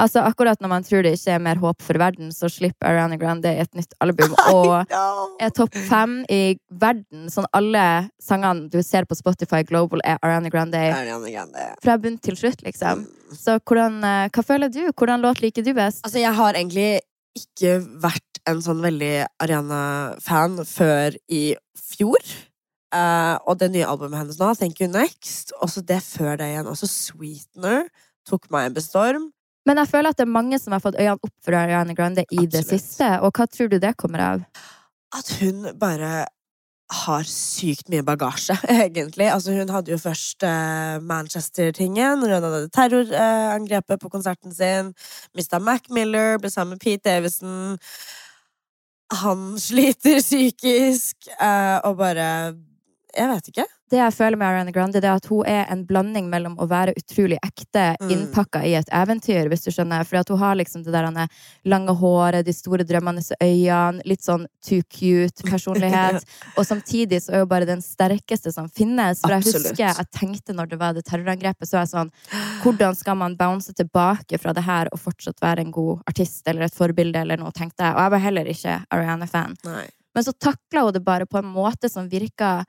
Altså, akkurat når man tror det ikke er mer håp for verden, så slipper Ariana Grande et nytt album og er topp fem i verden. Sånn alle sangene du ser på Spotify Global, er Ariana Grande Ariana Grande. fra bunn til slutt, liksom. Så hvordan, eh, hva føler du? Hvordan låt liker du best? Altså, jeg har egentlig ikke vært en sånn veldig Ariana-fan før i fjor. Uh, og det nye albumet hennes nå, Thank You Next, også det før det igjen, også Sweetener, tok meg en storm. Men jeg føler at det er mange som har fått øynene opp for Ariana Grande i det siste. Og hva tror du det kommer av? At hun bare har sykt mye bagasje, egentlig. Altså, hun hadde jo først eh, Manchester-tingen, hun hadde terrorangrepet på konserten sin. Mista Mac Miller, ble sammen med Pete Davison. Han sliter psykisk, eh, og bare Jeg vet ikke. Det jeg føler med Ariana Grande, det er at hun er en blanding mellom å være utrolig ekte, Mm. innpakka i et eventyr, hvis du skjønner. For hun har liksom det der han er lange håret, de store drømmene i øynene, litt sånn too cute personlighet. Og samtidig så er hun bare den sterkeste som finnes. For jeg Absolutt. husker jeg tenkte når det var det terrorangrepet, så er jeg sånn Hvordan skal man bounce tilbake fra det her og fortsatt være en god artist eller et forbilde eller noe, tenkte jeg. Og jeg var heller ikke Ariana-fan. Men så takla hun det bare på en måte som virka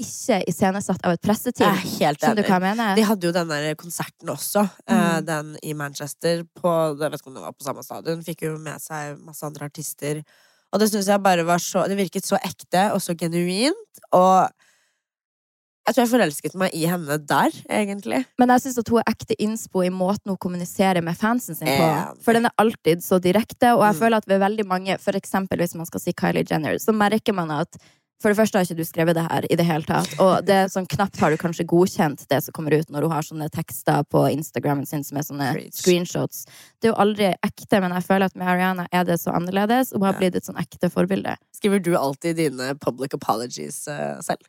ikke iscenesatt av et presseteam. Er helt enig. De hadde jo den der konserten også, eh, Mm. den i Manchester, på, jeg vet ikke om det var på samme stadion. Fikk jo med seg masse andre artister. Og det syns jeg bare var så Det virket så ekte og så genuint. Og jeg tror jeg forelsket meg i henne der, egentlig. Men jeg syns hun er ekte innspo i måten hun kommuniserer med fansen sin på. For den er alltid så direkte, og jeg Mm. føler at ved veldig mange, for eksempel hvis man skal si Kylie Jenner, så merker man at for det første har ikke du skrevet det her i det hele tatt. Og det er sånn knapt har du kanskje godkjent det som kommer ut når hun har sånne tekster på Instagramen sin som er sånne Preach. screenshots. Det er jo aldri ekte, men jeg føler at med Ariana er det så annerledes, og hun har blitt et sånn ekte forbilde. Skriver du alltid dine public apologies uh, selv?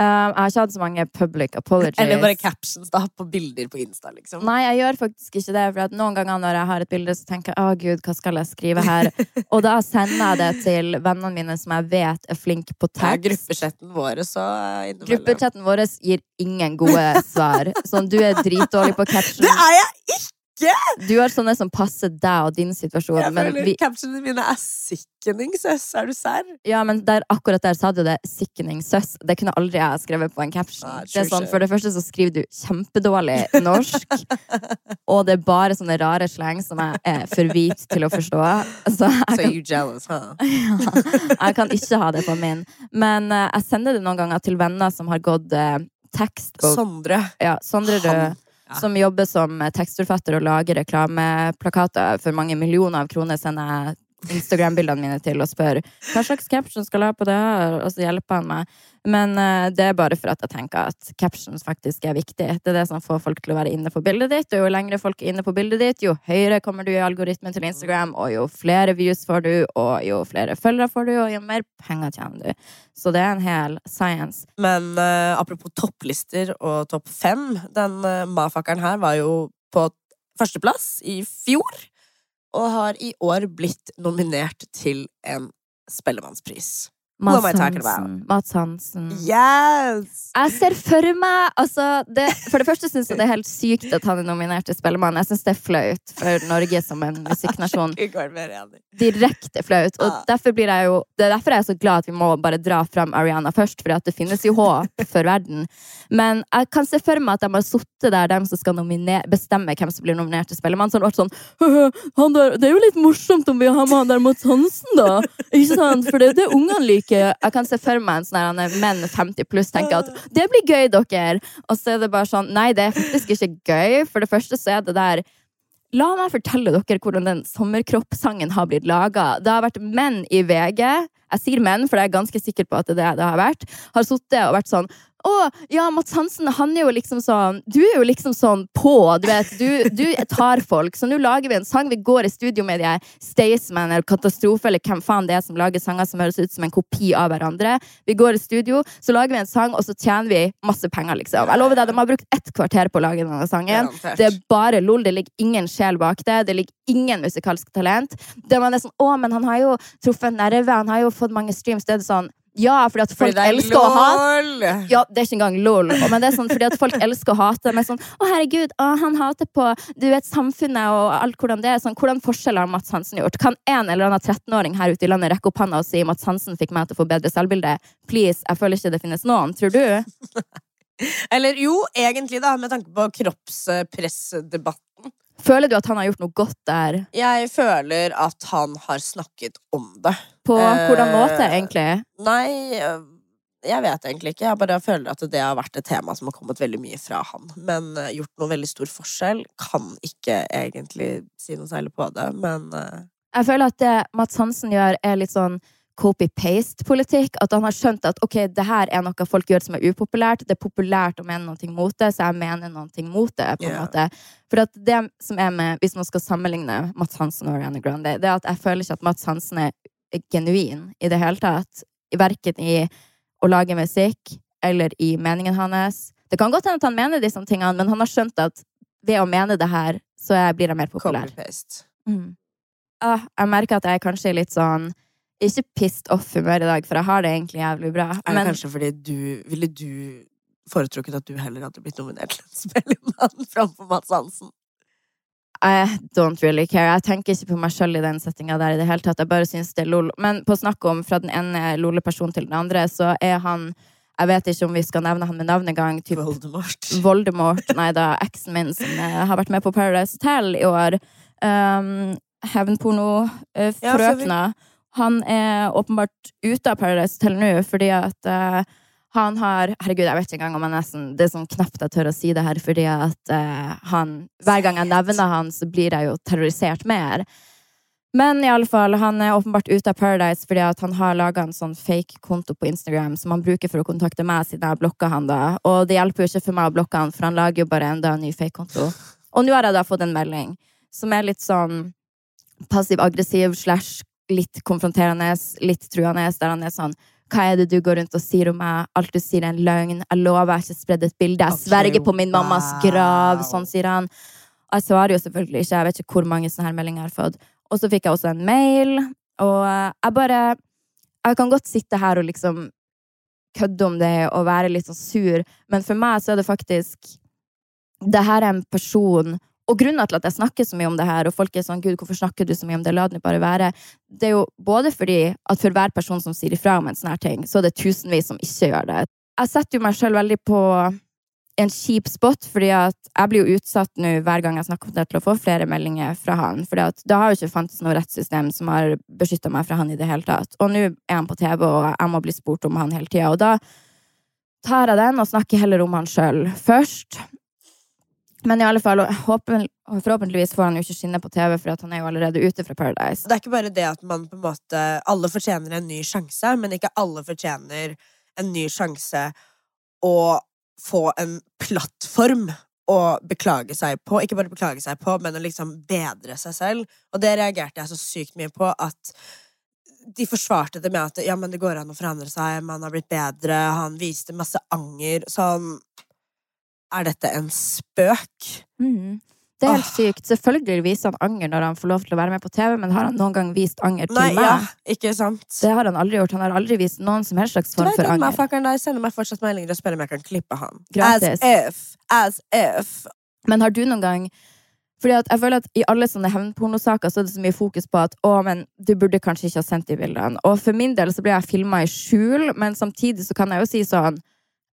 Um, jeg har ikke hatt så mange public apologies. Eller bare captions da, på bilder på Insta, liksom? Nei, jeg gjør faktisk ikke det. For noen ganger når jeg har et bilde, så tenker jeg å gud, hva skal jeg skrive her? Og da sender jeg det til vennene mine som jeg vet er flinke på Ja, tekst. gruppechatten vår så. Gruppechatten vår gir ingen gode svar. Sånn, du er dritdårlig på captions. Det er jeg ikke! Du har sånne som passer deg og din situasjon. Jeg Men, føler vi, captionene mine er sickening, søs. Er du serr? ja, men der, akkurat der sa du det. Sickening søss. Det kunne aldri jeg skrevet på en caption. Ah, det sånn, for det første så skriver du kjempedårlig norsk. og det er bare sånne rare sleng som jeg er for hvit til å forstå. Så jeg So kan you jealous, huh? jeg kan ikke ha det på min. Men uh, jeg sender det noen ganger til venner som har gått uh, tekst. Og, Sondre. ja, Sondre Rød, ja. som jobber som tekstforfatter og lager reklameplakater for mange millioner av kroner, sender jeg Instagram-bildene mine til og spør hva slags caption skal jeg ha på det her, og så hjelper han meg. Men uh, det er bare for at jeg tenker at captions faktisk er viktig. Det er det som får folk til å være inne på bildet ditt, og jo lengre folk er inne på bildet ditt, jo høyere kommer du i algoritmen til Instagram, og jo flere views får du, og jo flere følgere får du, og jo mer penger tjener du. Så det er en hel science. Men uh, apropos topplister og topp fem, den uh, mafakkeren her var jo på førsteplass i fjor. Og har i år blitt nominert til en Spellemannspris. About? Hansen. Mats Hansen. Yes! Jeg ser for meg altså, det, For det første syns jeg det er helt sykt at han er nominert til Spellemann. Jeg syns det er flaut for Norge som en musikknasjon. Direkte flaut. Og derfor blir jeg jo Det er derfor jeg er så glad at vi må bare dra fram Ariana først, for det finnes jo håp for verden. Men jeg kan se for meg at de har sittet der, dem som skal bestemme hvem som blir nominert til Spellemann, så har vært sånn han der, Det er jo litt morsomt om vi har med han der Mats Hansen, da! Ikke sant? For det er det ungene liker. Jeg kan se for meg en sånn menn 50 pluss tenker at det blir gøy, dere! Og så er det bare sånn Nei, det er faktisk ikke gøy. For det første så er det der La meg fortelle dere hvordan den sommerkroppsangen har blitt laga. Det har vært menn i VG, jeg sier menn, for jeg er ganske sikker på at det er det det har vært, har sittet og vært sånn å, ja, Mats Hansen, han er jo liksom sånn Du er jo liksom sånn på, du vet. Du, du tar folk. Så nå lager vi en sang. Vi går i studio med de Staysman eller Katastrofe eller hvem faen det er som lager sanger som høres ut som en kopi av hverandre. Vi går i studio, så lager vi en sang, og så tjener vi masse penger, liksom. Jeg lover deg, de har brukt ett kvarter på å lage denne sangen. Det er bare lol. Det ligger ingen sjel bak det. Det ligger ingen musikalsk talent. Det var nesten å, men han har jo truffet en nerve, han har jo fått mange streams. Det er sånn Ja, fordi at folk Fordi er elsker å hate ja, det er ikke engang lol. Men det er sånn fordi at folk elsker å hate. Men sånn, å herregud, å, han hater på du vet, samfunnet og alt hvordan det er. Sånn, hvordan forskjeller har Mats Hansen gjort? Kan en eller annen 13-åring her ute i landet rekke opp handa og si Mats Hansen fikk meg til å få bedre selvbilde? Please, jeg føler ikke det finnes noen. Tror du? Eller jo, egentlig, da, med tanke på kroppspressdebatten. Føler du at han har gjort noe godt der? Jeg føler at han har snakket om det. På Eh, hvordan måte, egentlig? Nei, øh, jeg vet egentlig ikke. Jeg bare føler at det har vært et tema som har kommet veldig mye fra han. Men øh, gjort noe veldig stor forskjell. Kan ikke egentlig si noe særlig på det, men Jeg føler at det Mats Hansen gjør, er litt sånn copy-paste-politikk. At han har skjønt at ok, det her er noe folk gjør som er upopulært. Det er populært å mene noe mot det, så jeg mener noe mot det. på en yeah. måte. For at det som er med, Hvis man skal sammenligne Mats Hansen og Ariana Grande, det er at jeg føler ikke at Mats Hansen er genuin i det hele tatt. Verken i å lage musikk eller i meningen hans. Det kan godt hende at han mener disse tingene, men han har skjønt at ved å mene det her, så blir jeg mer populær. Mm. Ah, jeg merker at jeg kanskje er litt sånn Ikke pissed off-humør i dag, for jeg har det egentlig jævlig bra. Er det Men kanskje fordi du Ville du foretrukket at du heller hadde blitt nominert til en Spellemann framfor Mads Hansen? I don't really care. Jeg tenker ikke på meg sjøl i den settinga der i det hele tatt. Jeg bare syns det er lol. Men på snakk om fra den ene lole-personen til den andre, så er han Jeg vet ikke om vi skal nevne han med navn engang. Typ Voldemort. Voldemort. Nei da, eksen min som eh, har vært med på Paradise Hotel i år. Um, Ja, Uh, ja, vi... han er åpenbart ute av Paradise Hotel nå fordi at eh, han har Herregud, jeg vet ikke engang om jeg nesten Det er sånn knapt jeg tør å si det her, fordi at uh, han Hver gang jeg nevner han, så blir jeg jo terrorisert mer. Men i alle fall, han er åpenbart ute av Paradise fordi at han har laga en sånn fake konto på Instagram som han bruker for å kontakte meg, siden jeg har blokka han da. Og det hjelper jo ikke for meg å blokke han, for han lager jo bare enda en ny fake konto. Og nå har jeg da fått en melding som er litt sånn passiv-aggressiv slash litt konfronterende, litt truende, der han er sånn hva er det du går rundt og sier om meg? Alt du sier er en løgn. Jeg lover jeg har ikke spredd et bilde. Jeg sverger på min mammas grav. Sånn sier han. Og jeg svarer jo selvfølgelig ikke. Jeg vet ikke hvor mange sånne her meldinger jeg har fått. Og så fikk jeg også en mail, og eh, jeg bare Jeg kan godt sitte her og liksom kødde om det og være litt sånn sur, men for meg så er det faktisk Det her er en person og grunnen til at jeg snakker så mye om det her, og folk er sånn 'Gud, hvorfor snakker du så mye om det? La det bare være', det er jo både fordi at for hver person som sier ifra om en sånn her ting, så er det tusenvis som ikke gjør det. Jeg setter jo meg sjøl veldig på en kjip spot, fordi at jeg blir jo utsatt nå hver gang jeg snakker om det, til å få flere meldinger fra han. Fordi at det har jo ikke fantes noe rettssystem som har beskytta meg fra han i det hele tatt. Og nå er han på TV, og jeg må bli spurt om han hele tida. Og da tar jeg den og snakker heller om han sjøl først. Men i alle fall, håper, forhåpentligvis får han jo ikke skinne på TV, for han er jo allerede ute fra Paradise. Det er ikke bare det at man på en måte Alle fortjener en ny sjanse, men ikke alle fortjener en ny sjanse å få en plattform å beklage seg på. Ikke bare beklage seg på, men å liksom bedre seg selv. Og det reagerte jeg så sykt mye på at de forsvarte det med at ja, men det går an å forandre seg, man har blitt bedre, han viste masse anger. Sånn Er dette en spøk? Mm. Det er helt sykt. Selvfølgelig viser han anger når han får lov til å være med på TV, men har han noen gang vist anger til Nei, meg? ja, ikke sant? Det har han aldri gjort. Han har aldri vist noen som helst slags form for anger. motherfuckeren der sender meg fortsatt meldinger og spør om jeg kan klippe han. Gratis. As if. As if. Men har du noen gang fordi at jeg føler at I alle sånne hevnpornosaker så er det så mye fokus på at å, men du burde kanskje ikke ha sendt de bildene. Og for min del så blir jeg filma i skjul, men samtidig så kan jeg jo si sånn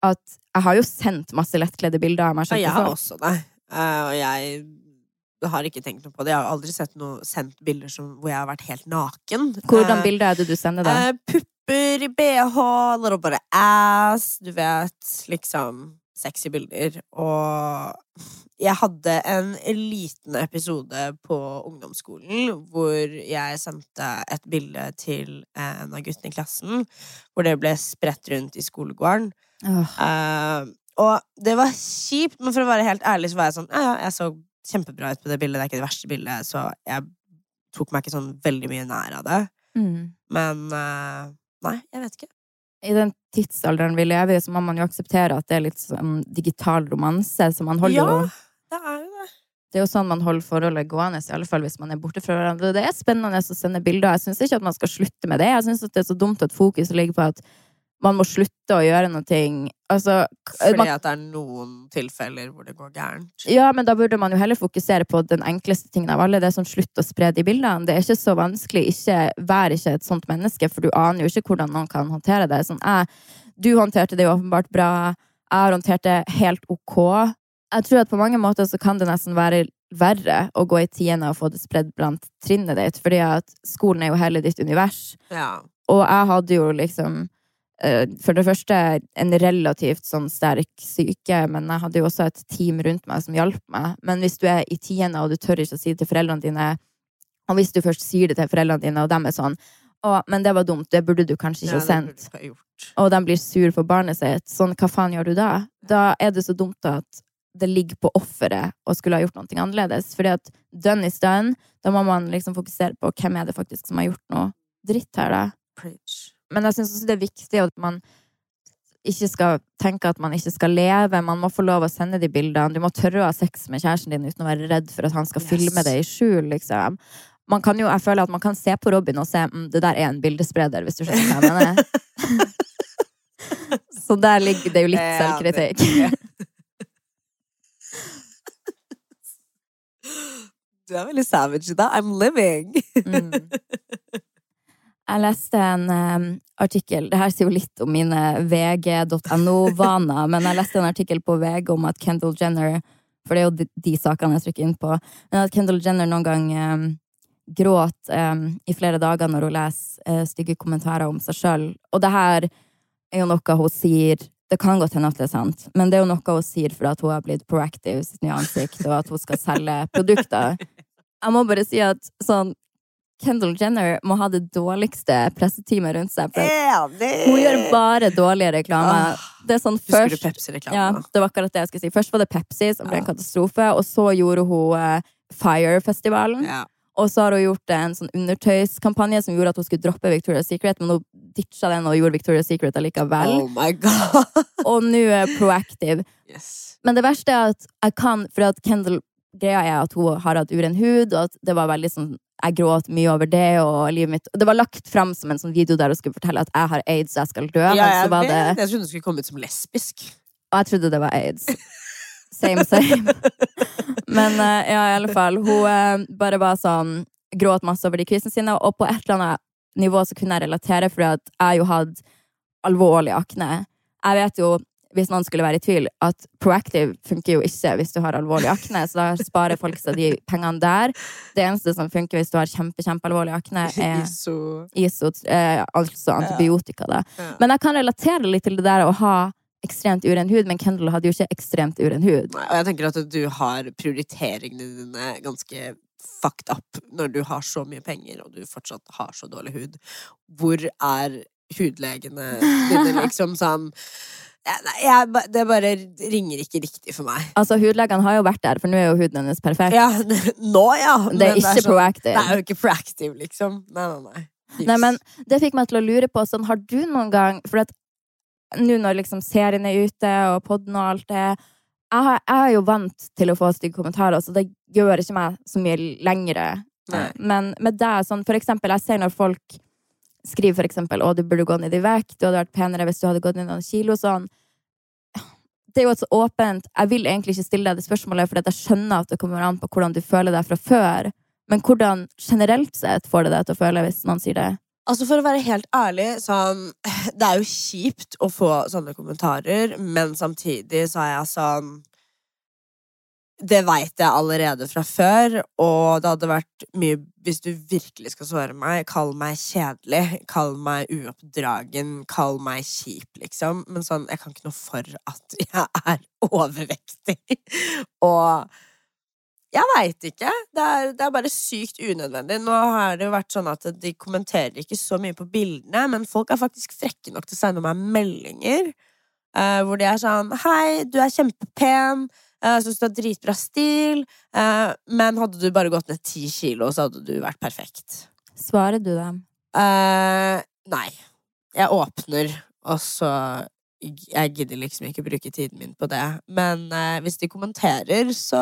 at jeg har jo sendt masse lettkledde bilder av meg Ja, jeg har også det. Eh, og jeg har ikke tenkt noe på det. Jeg har aldri sett noe, sendt bilder som, hvor jeg har vært helt naken. Hvordan Eh, bilder er det du sender, da? eh, pupper i bh, eller bare ass, du vet. Liksom sexy bilder. Og jeg hadde en liten episode på ungdomsskolen hvor jeg sendte et bilde til en av guttene i klassen, hvor det ble spredt rundt i skolegården. Eh, og det var kjipt, men for å være helt ærlig så var jeg sånn Ja, ja, jeg så kjempebra ut på det bildet, det er ikke det verste bildet, så jeg tok meg ikke sånn veldig mye nær av det. Mm. Men uh, nei, jeg vet ikke. I den tidsalderen vi lever i, så må man jo akseptere at det er litt sånn digital romanse. Så man holder Ja. jo Det er jo det. Det er jo sånn man holder forholdet gående, i alle fall hvis man er borte fra hverandre. Det er spennende å sende bilder. Jeg syns ikke at man skal slutte med det. Jeg syns det er så dumt at fokus ligger på at man må slutte å gjøre noe. Altså, Fordi man, at det er noen tilfeller hvor det går gærent. ja, men da burde man jo heller fokusere på den enkleste tingen av alle. Det er sånn slutt å spre de bildene. Det er ikke så vanskelig. Ikke, vær ikke et sånt menneske, for du aner jo ikke hvordan noen kan håndtere det. Sånn, jeg, du håndterte det jo åpenbart bra. Jeg har håndtert det helt ok. Jeg tror at på mange måter så kan det nesten være verre å gå i tiende og få det spredd blant trinnet ditt, fordi at skolen er jo hele ditt univers. Ja. Og jeg hadde jo liksom eh, for det første en relativt sånn sterk syke, men jeg hadde jo også et team rundt meg som hjalp meg. Men hvis du er i tiende, og du tør ikke å si det til foreldrene dine, og hvis du først sier det til foreldrene dine, og dem er sånn å, men det var dumt, det burde du kanskje ikke ja, ha sendt. Og de blir sur på barnet sitt. Sånn, hva faen gjør du da? Da er det så dumt at det ligger på offeret å skulle ha gjort noe annerledes. Fordi at done is done. Da må man liksom fokusere på hvem er det faktisk som har gjort noe dritt her, da. Preach. Men jeg syns også det er viktig at man ikke skal tenke at man ikke skal leve. Man må få lov å sende de bildene. Du må tørre å ha sex med kjæresten din uten å være redd for at han skal Yes. filme det i skjul, liksom. Man kan jo, jeg føler at man kan se på Robin og se mm, det der er en bildespreder, hvis du skjønner hva jeg mener. Så der ligger det jo litt selvkritikk. Du er veldig savage da. I'm living. Mm. Jeg leste en um, artikkel Det her sier jo litt om mine vg.no-vaner, men jeg leste en artikkel på VG om at Kendall Jenner For det er jo de, de sakene jeg trykker inn på. Men at Kendall Jenner noen gang um, gråt um, i flere dager når hun leser uh, stygge kommentarer om seg sjøl. Og det her er jo noe hun sier Det kan godt hende at det er sant, men det er jo noe hun sier for at hun har blitt proactive i sitt nye ansikt, og at hun skal selge produkter. Jeg må bare si at sånn Kendall Jenner må ha det dårligste presseteamet rundt seg. For hun gjør bare dårlige reklame. Ah, Det er sånn Husker du først Pepsi-reklamen? ja, det var akkurat det jeg skulle si. Først var det Pepsi, som ble en katastrofe. Og så gjorde hun eh, Fire-festivalen. Og så har hun gjort en sånn undertøyskampanje som gjorde at hun skulle droppe Victoria's Secret, men hun ditcha den og gjorde Victoria's Secret allikevel. Oh my god! Og nå er Proactive. Yes. Men det verste er at jeg kan For at Kendall Greia er at hun har hatt uren hud, og at det var veldig sånn Jeg gråt mye over det, og livet mitt Det var lagt fram som en sånn video der hun skulle fortelle at jeg har aids, jeg skal dø. Ja, men jeg så var det. Jeg trodde du skulle komme ut som lesbisk. Og jeg trodde det var aids. Same, same. Men eh, ja, i alle fall. Hun eh, bare var sånn Gråt masse over de kvisene sine, og på et eller annet nivå så kunne jeg relatere, fordi at jeg jo hadde alvorlig akne. Jeg vet jo, hvis noen skulle være i tvil, at Proactive funker jo ikke hvis du har alvorlig akne, så da sparer folk seg de pengene der. Det eneste som funker hvis du har kjempe, kjempealvorlig akne, er Iso. ISO, eh, altså antibiotika. Da. Ja. Men jeg kan relatere litt til det der å ha ekstremt uren hud, men Kendall hadde jo ikke ekstremt uren hud. Nei, Og jeg tenker at du har prioriteringene dine ganske fucked up når du har så mye penger og du fortsatt har så dårlig hud. Hvor er hudlegene dine, liksom sånn nei, jeg, Det bare ringer ikke riktig for meg. Altså, Hudlegene har jo vært der, for nå er jo huden hennes perfekt. Ja, nå, ja. det er men ikke så, proactive. Det er jo ikke proactive, liksom. Nei, nei, nei. Nei, men det fikk meg til å lure på sånn, har du noen gang For nå når liksom serien er ute, og podden og alt det jeg, har, jeg er jo vant til å få stygge kommentarer, så det gjør ikke meg så mye lengre. Nei. Men med deg, sånn for eksempel, jeg ser når folk skriver for eksempel 'Å, du burde gå ned i vekt', 'Du hadde vært penere hvis du hadde gått ned noen kilo', sånn det er jo et så åpent Jeg vil egentlig ikke stille deg det spørsmålet, for jeg skjønner at det kommer an på hvordan du føler deg fra før. Men hvordan generelt sett får det deg til å føle hvis noen sier det? Altså For å være helt ærlig, sånn Det er jo kjipt å få sånne kommentarer, men samtidig så er jeg sånn Det veit jeg allerede fra før, og det hadde vært mye Hvis du virkelig skal såre meg, kall meg kjedelig, kall meg uoppdragen, kall meg kjip, liksom. Men sånn, jeg kan ikke noe for at jeg er overvektig. og jeg veit ikke. Det er, det er bare sykt unødvendig. Nå har det jo vært sånn at de kommenterer ikke så mye på bildene, men folk er faktisk frekke nok til å sende meg meldinger uh, hvor de er sånn Hei, du er kjempepen. Eh, Jeg syns du har dritbra stil. eh, men hadde du bare gått ned ti kilo, så hadde du vært perfekt. Svarer du dem? Uh, nei. Jeg åpner, og så Jeg gidder liksom ikke bruke tiden min på det. Men uh, hvis de kommenterer, så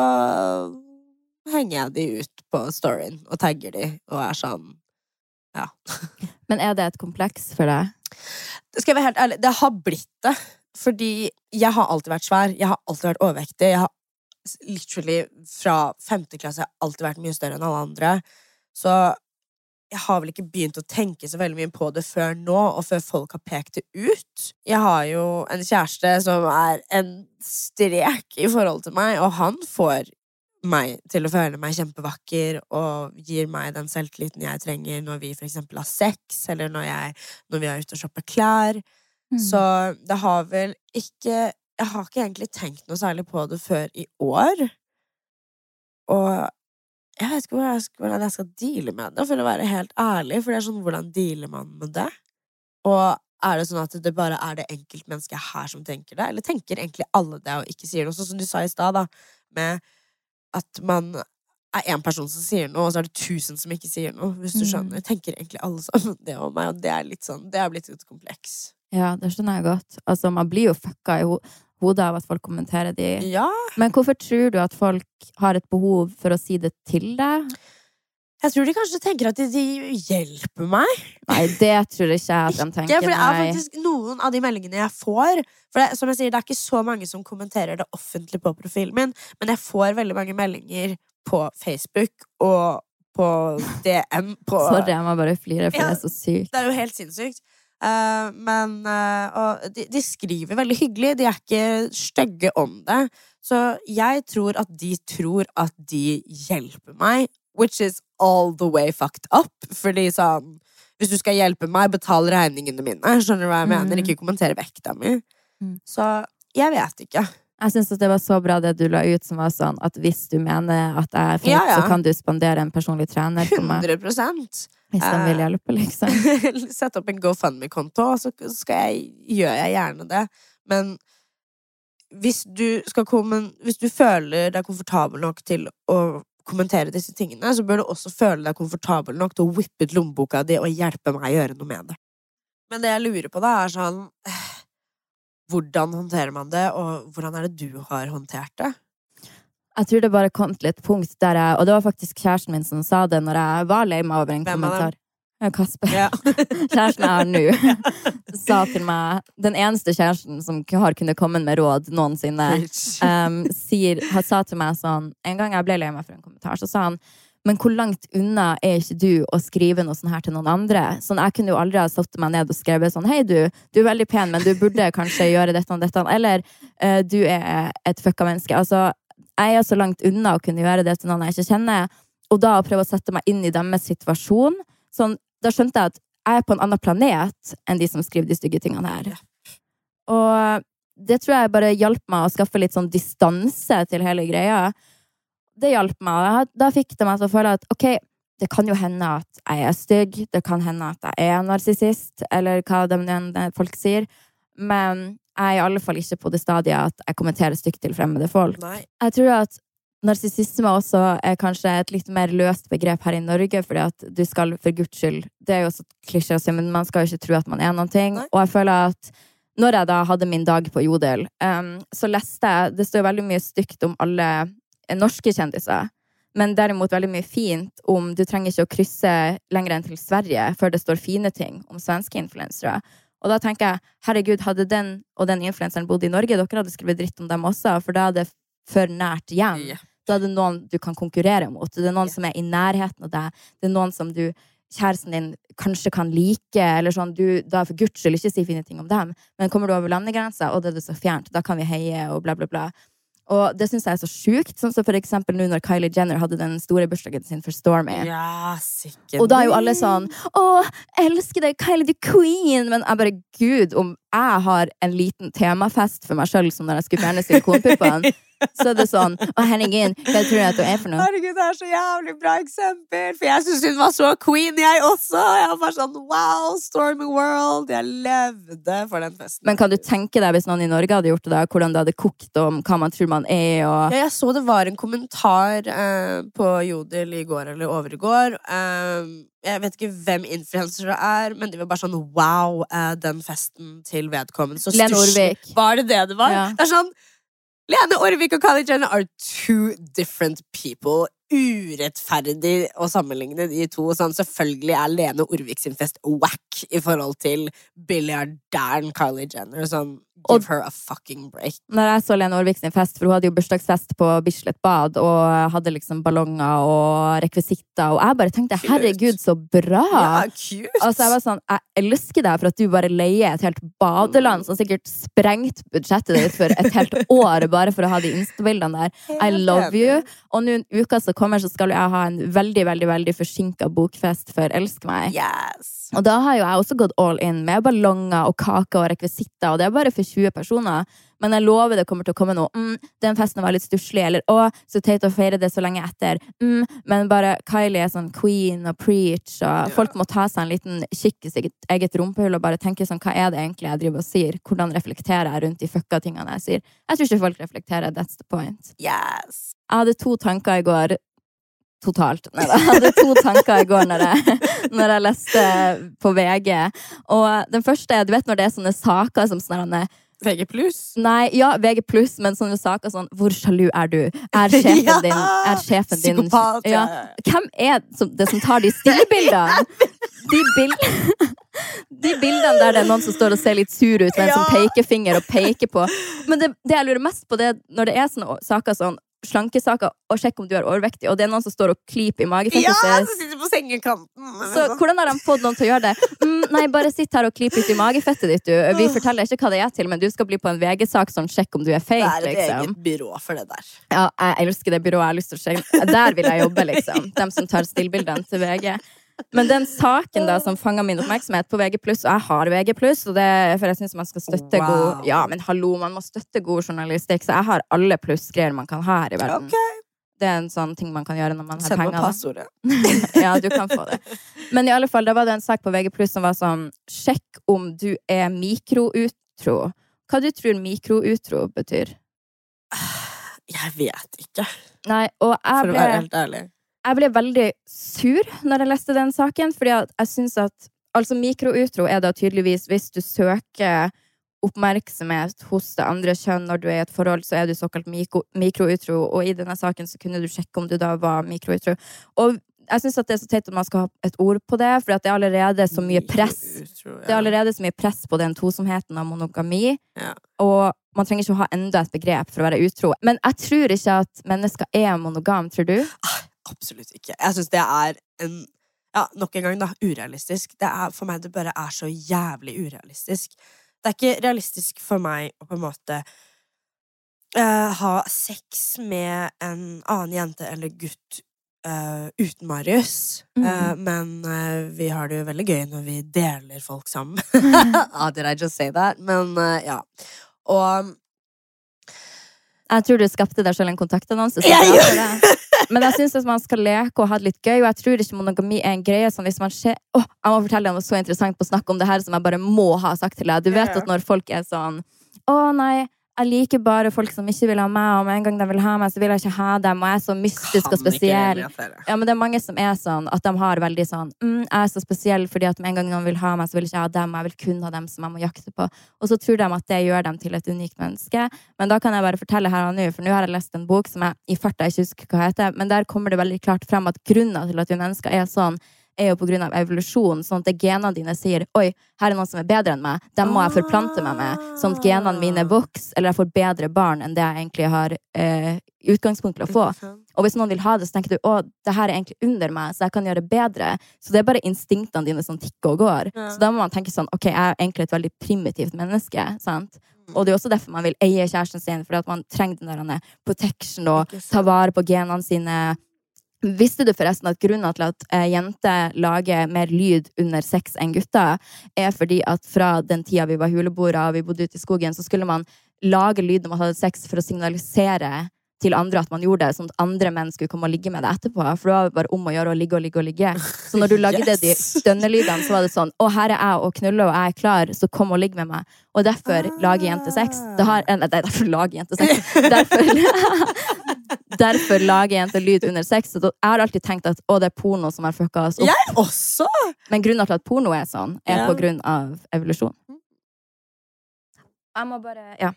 henger jeg de ut på storyen og tagger de og er sånn Ja. Men er det et kompleks for deg? Skal jeg være helt ærlig, det har blitt det. Fordi jeg har alltid vært svær. Jeg har alltid vært overvektig. Jeg har literally fra femte klasse alltid vært mye større enn alle andre. Så jeg har vel ikke begynt å tenke så veldig mye på det før nå, og før folk har pekt det ut. Jeg har jo en kjæreste som er en strek i forhold til meg, og han får meg til å føle meg kjempevakker og gir meg den selvtilliten jeg trenger når vi for eksempel har sex, eller når, jeg, når vi er ute og shopper klær. Mm. Så det har vel ikke Jeg har ikke egentlig tenkt noe særlig på det før i år. Og jeg vet ikke hvordan jeg skal, hvordan jeg skal deale med det, for å være helt ærlig. For det er sånn, hvordan dealer man med det? Og er det sånn at det bare er det enkeltmennesket her som tenker det? Eller tenker egentlig alle det og ikke sier noe? Sånn som du sa i stad, da, med at man er én person som sier noe, og så er det tusen som ikke sier noe. Hvis du Mm. Jeg Tenker egentlig alle sammen det om meg, og det er litt sånn Det er blitt et kompleks. Ja, det skjønner jeg godt. Altså, man blir jo fucka i ho hodet av at folk kommenterer de Ja, Men hvorfor tror du at folk har et behov for å si det til deg? jeg tror de kanskje tenker at de, de hjelper meg. Nei, det tror jeg ikke at de tenker. Ikke, for det er faktisk noen av de meldingene jeg får For det, som jeg sier, det er ikke så mange som kommenterer det offentlig på profilen min, men jeg får veldig mange meldinger på Facebook og på DM på Sorry, jeg må bare flire, for Ja. det er så sykt. Det er jo helt sinnssykt. Eh, men eh, de, de skriver veldig hyggelig. De er ikke stygge om det. Så jeg tror at de tror at de hjelper meg, which is all the way fucked up. Fordi sånn Hvis du skal hjelpe meg, betal regningene mine. Skjønner du hva jeg mener? Mm. Ikke kommentere vekta mi. Mm. Så jeg vet ikke. Jeg syns det var så bra det du la ut, som var sånn at hvis du mener at jeg er flink, Ja, ja. så kan du spandere en personlig trener på meg. 100 Hvis de vil Eh. hjelpe, liksom. Sett opp en GoFundMe-konto, så skal jeg, gjør jeg gjerne det. Men hvis du, skal kommen, hvis du føler deg komfortabel nok til å kommentere disse tingene, så bør du også føle deg komfortabel nok til å whippe ut lommeboka di og hjelpe meg å gjøre noe med det. Men det jeg lurer på, da, er sånn Hvordan håndterer man det, og hvordan er det du har håndtert det? Jeg tror det bare kom til et punkt der jeg Og det var faktisk kjæresten min som sa det når jeg var lei meg over en Hvem kommentar. Kasper. Ja. Kjæresten jeg har nå, sa til meg Den eneste kjæresten som har kunnet komme med råd noensinne, um, sier, sa til meg sånn En gang jeg ble lei meg for en kommentar, så sa han men hvor langt unna er ikke du å skrive noe sånt her til noen andre? Sånn, Jeg kunne jo aldri ha satt meg ned og skrevet sånn Hei, du, du er veldig pen, men du burde kanskje gjøre dette og dette. Eller «Eh, du er et fucka menneske. Altså, jeg er så langt unna å kunne gjøre det til noen jeg ikke kjenner. Og da å prøve å sette meg inn i deres situasjon, sånn, da skjønte jeg at jeg er på en annen planet enn de som skriver de stygge tingene her. Og det tror jeg bare hjalp meg å skaffe litt sånn distanse til hele greia. Det hjalp meg. Da fikk det meg til å føle at ok, det kan jo hende at jeg er stygg, det kan hende at jeg er narsissist, eller hva de, folk sier, men jeg er i alle fall ikke på det stadiet at jeg kommenterer stygt til fremmede folk. Nei. Jeg tror at narsissisme også er kanskje et litt mer løst begrep her i Norge, fordi at du skal for guds skyld Det er jo så klisjé å si, men man skal jo ikke tro at man er noen ting. Nei. Og jeg føler at når jeg da hadde min dag på Jodel, um, så leste jeg Det står veldig mye stygt om alle norske kjendiser. Men derimot veldig mye fint om Du trenger ikke å krysse lenger enn til Sverige før det står fine ting om svenske influensere. Og da tenker jeg, herregud, hadde den og den influenseren bodd i Norge, dere hadde skrevet dritt om dem også, for da er det for nært hjem. Yeah. Da er det noen du kan konkurrere mot. Det er noen yeah. som er i nærheten av deg. Det er noen som du kjæresten din kanskje kan like, eller sånn, du, da for guds skyld ikke si fine ting om dem. Men kommer du over landegrensa, og det er det så fjernt, da kan vi heie og bla, bla, bla. Og det syns jeg er så sjukt. Sånn som for eksempel nå når Kylie Jenner hadde den store bursdagen sin for Stormy. Ja, sikkert. Og da er jo alle sånn Å, elsker deg, Kylie the Queen! Men jeg bare Gud, om jeg har en liten temafest for meg sjøl som når jeg skulle fjerne silikonpuppene, så er det sånn Å, herregud, hva tror du at du er for noe? Herregud, det er så jævlig bra eksempel! For jeg syns hun var så queen, jeg også! Jeg var bare sånn wow, Stormy World! Jeg levde for den festen. Men kan du tenke deg hvis noen i Norge hadde gjort det, da, hvordan det hadde kokt om hva man tror man er, og ja, jeg så det var en kommentar eh, på Jodel i går eller overgår. Eh, jeg vet ikke hvem influenser det er, men de var bare sånn wow, eh, den festen til vedkommende. Så stusslig. Orvik. Var det det det var? Ja. Det er sånn Lene Orvik og Kylie Jenner are two different people. Urettferdig å sammenligne de to. Sånn, selvfølgelig er Lene Orvik sin fest wack i forhold til billiardæren Kylie Jenner. Sånn, give Og- her a fucking break. Når jeg så Lene Orvik sin fest, for hun hadde jo bursdagsfest på Bislett Bad og hadde liksom ballonger og rekvisitter, og jeg bare tenkte Cute. herregud, så bra! Ja, cute! Altså, jeg var sånn, jeg elsker deg for at du bare leier et helt badeland som sikkert sprengt budsjettet ditt for et helt år bare for å ha de instabildene der. I love you. Og nå en uke så kommer, så skal jeg ha en veldig, veldig veldig forsinka bokfest for Elsk meg. Yes. Og da har jo jeg også gått all in med ballonger og kaker og rekvisitter, og det er bare for 20 personer. Men jeg lover det kommer til å komme noe. Mm, den festen var litt stusslig. Eller å, så teit å feire det så lenge etter. Mm, men bare Kylie er sånn queen og preach, og folk må ta seg en liten kikk i sitt eget rumpehull og bare tenke sånn, hva er det egentlig jeg driver og sier? Hvordan reflekterer jeg rundt de fucka tingene jeg sier? Jeg tror ikke folk reflekterer. That's the point. Yes. Jeg hadde to tanker i går. Totalt. Nei da. Jeg hadde to tanker i går når jeg, når jeg leste på VG. Og den første er, du vet når det er sånne saker som sånne VG pluss. Nei, ja, VG pluss, men sånne saker sånn Hvor sjalu er du? Er sjefen Ja! din Er sjefen din Psykopat. ja. ja. Hvem er som, det som tar de stillebildene? De, bild, de bildene der det er noen som står og ser litt sur ut med en sånn Ja. pekefinger og peker på. Men det, det jeg lurer mest på, det når det er sånne saker sånn slankesaker, og sjekk om du er overvektig, og det er noen som står og klyper i magefettet Ja, som sitter på sengekanten. Så hvordan har de fått noen til å gjøre det? Mm, nei, bare sitt her og klyp litt i magefettet ditt, du. Vi forteller ikke hva det er til, men du skal bli på en VG-sak sånn sjekk om du er det er et liksom. eget byrå for det der. Ja, jeg elsker det byrået. Jeg har lyst til å sjekke. Der vil jeg jobbe, liksom. De som tar stillbildene til VG. Men den saken da som fanga min oppmerksomhet på VG+, og jeg har VG+, og det for jeg syns man skal støtte Wow. god Ja, men hallo, man må støtte god journalistikk, så jeg har alle plussgreier man kan ha her i verden. Ok, Det er en sånn ting man kan gjøre når man har Send meg penger. passordet. Ja, du kan få det. Men i alle fall, da var det en sak på VG+, som var sånn Sjekk om du er mikroutro. Hva du tror mikroutro betyr? Jeg vet ikke, Nei, og jeg for å være helt ærlig. Jeg ble veldig sur når jeg leste den saken, fordi jeg syns at Altså, mikroutro er da tydeligvis hvis du søker oppmerksomhet hos det andre kjønn når du er i et forhold, så er du såkalt mikro, mikroutro, og i denne saken så kunne du sjekke om du da var mikroutro. Og jeg syns det er så teit at man skal ha et ord på det, for det er allerede så mye press ja. det er allerede så mye press på den tosomheten av monogami. Ja. Og man trenger ikke å ha enda et begrep for å være utro. Men jeg tror ikke at mennesker er monogam, tror du? Absolutt ikke. Jeg syns det er en ja, nok en gang, da, urealistisk. Det er, for meg det bare er så jævlig urealistisk. Det er ikke realistisk for meg å på en måte uh, ha sex med en annen jente eller gutt uh, uten Marius. Mm. Uh, men eh, vi har det jo veldig gøy når vi deler folk sammen. ah, did I just say that? Men eh, ja. Og Jeg tror du skapte deg selv en kontaktannonse. Jeg gjør deg. Men jeg syns man skal leke og ha det litt gøy, og jeg tror ikke monogami er en greie som hvis man ser Åh, Jeg må fortelle deg noe så interessant på å snakke om det her som jeg bare må ha sagt til deg. Du vet at når folk er sånn Å, nei. Jeg liker bare folk som ikke vil ha meg, og med en gang de vil ha meg, så vil jeg ikke ha dem. Og jeg er så mystisk og kan og spesiell. Ja, men det er mange som er sånn at de har veldig sånn mm, 'Jeg er så spesiell fordi at med en gang noen vil ha meg, så vil ikke jeg ha dem. Jeg vil kun ha dem som jeg må jakte på.' Og så tror de at det gjør dem til et unikt menneske. Men da kan jeg bare fortelle her og nå, for nå har jeg lest en bok som jeg i farta ikke husker hva heter, men der kommer det veldig klart frem at grunnen til at vi mennesker er sånn, er jo av evolusjon, sånn at genene dine sier 'oi, her er noen som er bedre enn meg', dem må jeg forplante meg med, sånn at genene mine vokser, eller jeg får bedre barn enn det jeg egentlig har eh, utgangspunkt til å få. Og hvis noen vil ha det, så tenker du å, det her er egentlig under meg, så jeg kan gjøre det bedre. Så det er bare instinktene dine som tikker og går. Ja. Så da må man tenke sånn, ok, jeg er egentlig et veldig primitivt menneske, sant? Mm. Og det er også derfor man vil eie kjæresten sin, fordi at man trenger den der protection og ta vare på genene sine. Visste du forresten at grunnen til at eh, jenter lager mer lyd under sex enn gutter, er fordi at fra den tida vi var huleboere og vi bodde ute i skogen, så skulle man lage lyd når man hadde sex for å signalisere til andre at man gjorde det, sånn at andre menn skulle komme og ligge med deg etterpå. For det var bare om å gjøre å ligge og ligge og ligge. Så når du lagde de Yes. stønnelydene, så var det sånn Å, her er jeg og knuller, og jeg er klar, så kom og ligg med meg. Og derfor lager jenter sex. Det har, eh, nei, derfor lager jenter sex. Derfor, derfor lager jenter lyd under sex. Så jeg har alltid tenkt at å, det er porno som har fucka oss opp. Jeg også! Men grunnen til at porno er sånn, er Ja. på grunn av evolusjon. Jeg må bare Ja.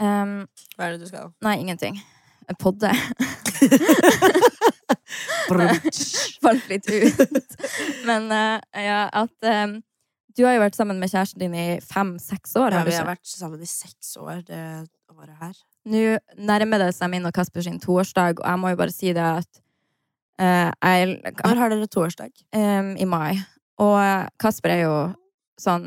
Um, Hva er det du skal? nei, ingenting. Podde. Falt litt ut. Men uh, ja, at um, Du har jo vært sammen med kjæresten din i fem-seks år. Ja, har vi har vært sammen i seks år det året her. Nå nærmer det seg min og Kasper sin toårsdag, og jeg må jo bare si det at uh, jeg Når har dere toårsdag? Um, I mai. Og eh, Kasper er jo sånn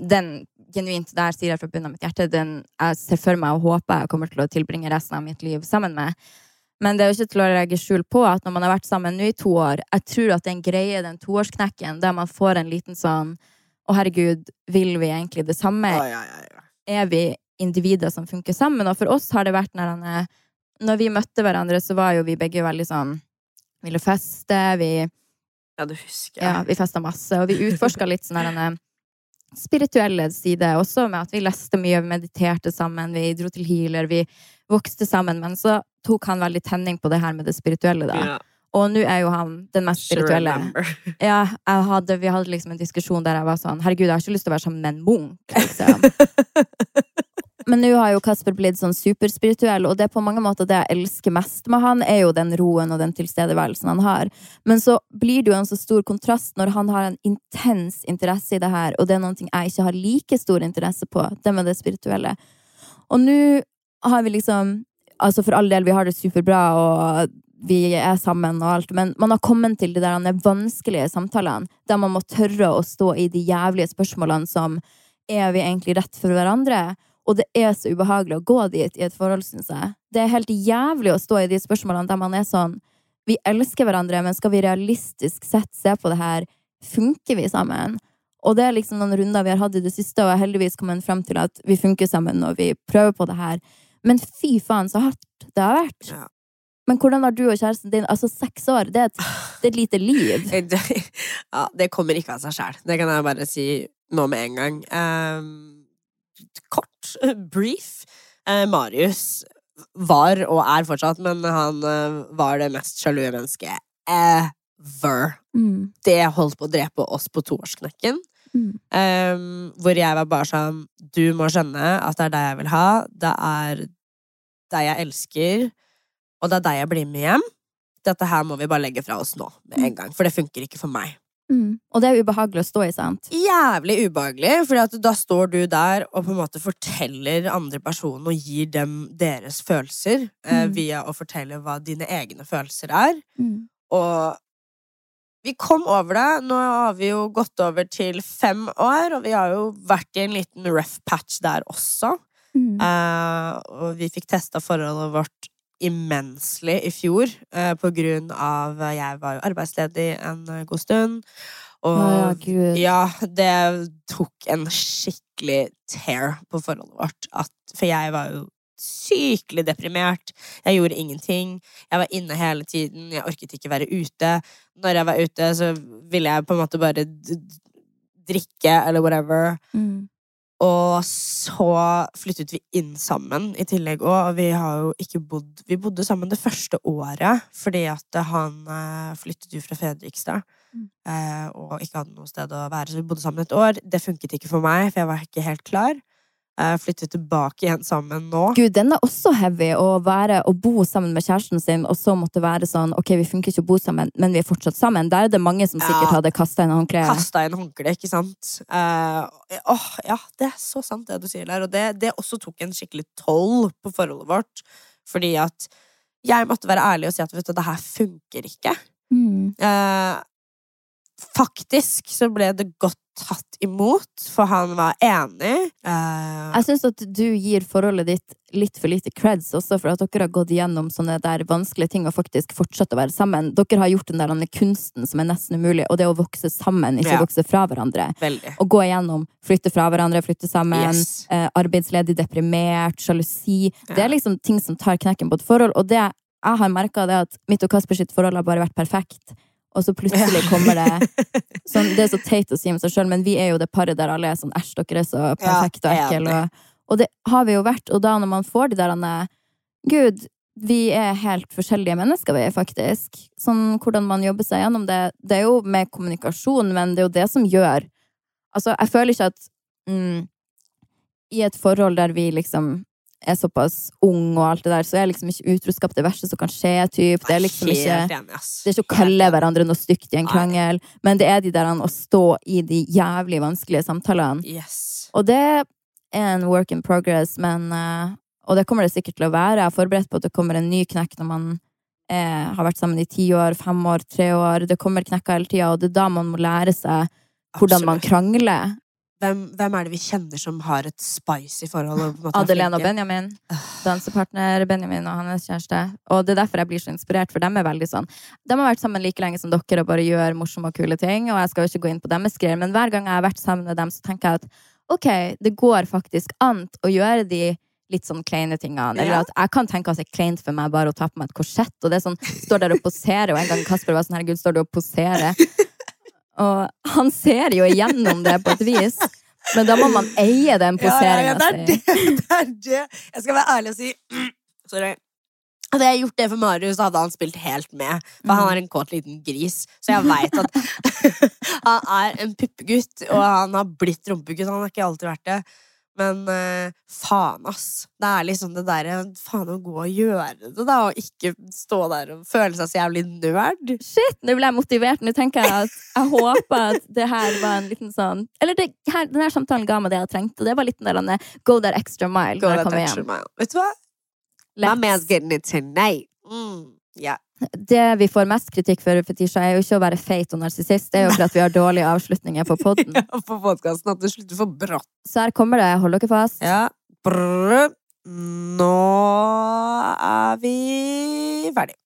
Den genuint der sier jeg fra bunnen av mitt hjerte, den jeg ser for meg og håper jeg kommer til å tilbringe resten av mitt liv sammen med. Men det er jo ikke til å legge skjul på at når man har vært sammen nå i to år Jeg tror at er greie, den toårsknekken, der man får en liten sånn Å, herregud, vil vi egentlig det samme? Ja, ja, ja, ja. er vi individer som funker sammen. Og for oss har det vært når, han når vi møtte hverandre, så var jo vi begge veldig sånn Ville feste, vi, ja, det husker jeg. ja, vi festa masse, og vi utforska litt sånn denne spirituelle side, også med at vi leste mye, vi mediterte sammen, vi dro til healer, vi vokste sammen, men så tok han veldig tenning på det her med det spirituelle, da. Ja, Og nå er jo han den mest spirituelle. Ja, hadde, vi hadde liksom en diskusjon der jeg var sånn Herregud, jeg har ikke lyst til å være sammen med en munk, liksom. Men nå har jo Kasper blitt sånn superspirituell, og det er på mange måter det jeg elsker mest med han, er jo den roen og den tilstedeværelsen han har. Men så blir det jo en så stor kontrast når han har en intens interesse i det her, og det er noe jeg ikke har like stor interesse på, det med det spirituelle. Og nå har vi liksom Altså, for all del, vi har det superbra, og vi er sammen og alt, men man har kommet til de der de vanskelige samtalene, der man må tørre å stå i de jævlige spørsmålene som er vi egentlig rett for hverandre? Og det er så ubehagelig å gå dit i et forhold, syns jeg. Det er helt jævlig å stå i de spørsmålene der man er sånn Vi elsker hverandre, men skal vi realistisk sett se på det her? Funker vi sammen? Og det er liksom noen runder vi har hatt i det siste, og jeg har heldigvis kommet frem til at vi funker sammen når vi prøver på det her. Men fy faen, så hardt det har vært. Ja. Men hvordan har du og kjæresten din Altså, seks år, det er et, det er et lite liv. Ja, det kommer ikke av seg sjæl. Det kan jeg bare si nå med en gang. Ehm, kort, brief. Eh, Marius var, og er fortsatt, men han eh, var det mest sjalu mennesket ever. Mm. Det holdt på å drepe oss på toårsknekken. Mm. Eh, hvor jeg var bare sånn Du må skjønne at det er deg jeg vil ha. Det er deg jeg elsker. Og det er deg jeg blir med hjem. Dette her må vi bare legge fra oss nå med en gang, for det funker ikke for meg. Mm. Og det er ubehagelig å stå i, sant? Jævlig ubehagelig, for da står du der og på en måte forteller andre personen og gir dem deres følelser eh, Mm. via å fortelle hva dine egne følelser er. Mm. Og vi kom over det. Nå har vi jo gått over til fem år, og vi har jo vært i en liten rough patch der også. Mm. Eh, og vi fikk testa forholdet vårt immensely i fjor, eh, på grunn av eh, Jeg var jo arbeidsledig en eh, god stund. Og oh, ja, ja, det tok en skikkelig tear på forholdet vårt. At, for jeg var jo sykelig deprimert. Jeg gjorde ingenting. Jeg var inne hele tiden. Jeg orket ikke være ute. Når jeg var ute, så ville jeg på en måte bare drikke eller whatever. Mm. Og så flyttet vi inn sammen i tillegg òg, vi har jo ikke bodd Vi bodde sammen det første året fordi at han eh, flyttet jo fra Fredrikstad. Mm. eh, Og ikke hadde noe sted å være, så vi bodde sammen et år. Det funket ikke for meg, for jeg var ikke helt klar. Eh, flyttet tilbake igjen sammen nå. Gud, den er også heavy å være og bo sammen med kjæresten sin, og så måtte være sånn Ok, vi funker ikke å bo sammen, men vi er fortsatt sammen. Der er det mange som sikkert Ja. hadde kasta inn håndkleet. Kasta inn håndkle, ikke sant? Uh, åh, ja, det er så sant, det du sier der. Og det, det også tok en skikkelig toll på forholdet vårt. Fordi at jeg måtte være ærlig og si at vet du, det her funker ikke. Mm. Uh, faktisk så ble det godt tatt imot, for han var enig. Uh, Jeg syns at du gir forholdet ditt litt for lite creds også, for at dere har gått gjennom sånne der vanskelige ting og faktisk fortsatt å være sammen. Dere har gjort den der kunsten som er nesten umulig, og det å vokse sammen, ikke Ja. vokse fra hverandre. veldig. Å gå igjennom, flytte fra hverandre, flytte sammen, Yes. eh, arbeidsledig, deprimert, sjalusi. Det er liksom ting som tar knekken på et forhold, og det jeg har merka, er at mitt og Kasper sitt forhold har bare vært perfekt. Og så plutselig kommer det sånn, Det er så teit å si om seg sjøl, men vi er jo det paret der alle er sånn æsj, dere er så perfekte og ekle. Og, og det har vi jo vært. Og da når man får de der han, Gud, vi er helt forskjellige mennesker, vi, faktisk. Sånn hvordan man jobber seg gjennom det. Det er jo med kommunikasjon, men det er jo det som gjør Altså, jeg føler ikke at mm, I et forhold der vi liksom er såpass ung og alt det der, så er liksom ikke utroskap det verste som kan skje. Typ. Det er liksom ikke det er ikke å kalle hverandre noe stygt i en krangel, men det er de der å stå i de jævlig vanskelige samtalene. Yes. Og det er en work in progress, men eh, Og det kommer det sikkert til å være. Jeg er forberedt på at det kommer en ny knekk når man er, har vært sammen i ti år, fem år, tre år. Det kommer knekker hele tida, og det er da man må lære seg hvordan man krangler. Hvem, hvem er det vi kjenner som har et spicy forhold? Adelene og? Benjamin. Dansepartner Benjamin og hans kjæreste. Og det er derfor jeg blir så inspirert, for dem er veldig sånn De har vært sammen like lenge som dere og bare gjør morsomme og kule ting, og jeg skal jo ikke gå inn på deres greier, men hver gang jeg har vært sammen med dem, så tenker jeg at ok, det går faktisk an å gjøre de litt sånn kleine tingene. Eller at jeg kan tenke at det er kleint for meg bare å ta på meg et korsett, og det er sånn, står der og poserer, og en gang Kasper var sånn, herregud, står du og poserer? Og han ser jo igjennom det på et vis, men da må man eie den Ja, ja, ja, si. det det, det er det. Jeg skal være ærlig og si Sorry. Hadde jeg gjort det for Marius, hadde han spilt helt med. For han er en kåt liten gris, så jeg veit at han er en puppegutt, og han har blitt rumpegutt. Han har ikke alltid vært det. Men eh, faen, ass. Det er liksom det derre Faen å gå og gjøre det, da, og ikke stå der og føle seg så jævlig nerd. Shit, nå ble jeg motivert. Nå tenker jeg at jeg håper at det her var en liten sånn Eller det, her, denne samtalen ga meg det jeg trengte, og det var litt den der go that extra mile Go that extra hjem. mile. Vet du hva? My Let's. man's getting it tonight. Mm, ja. Det vi får mest kritikk for, Fetisha, er jo ikke å være feit og narsissist, det er jo for at vi har dårlige avslutninger på poden. På podkasten at det slutter for brått. Så her kommer det, hold dere fast. Ja. Brr. Nå er vi ferdig.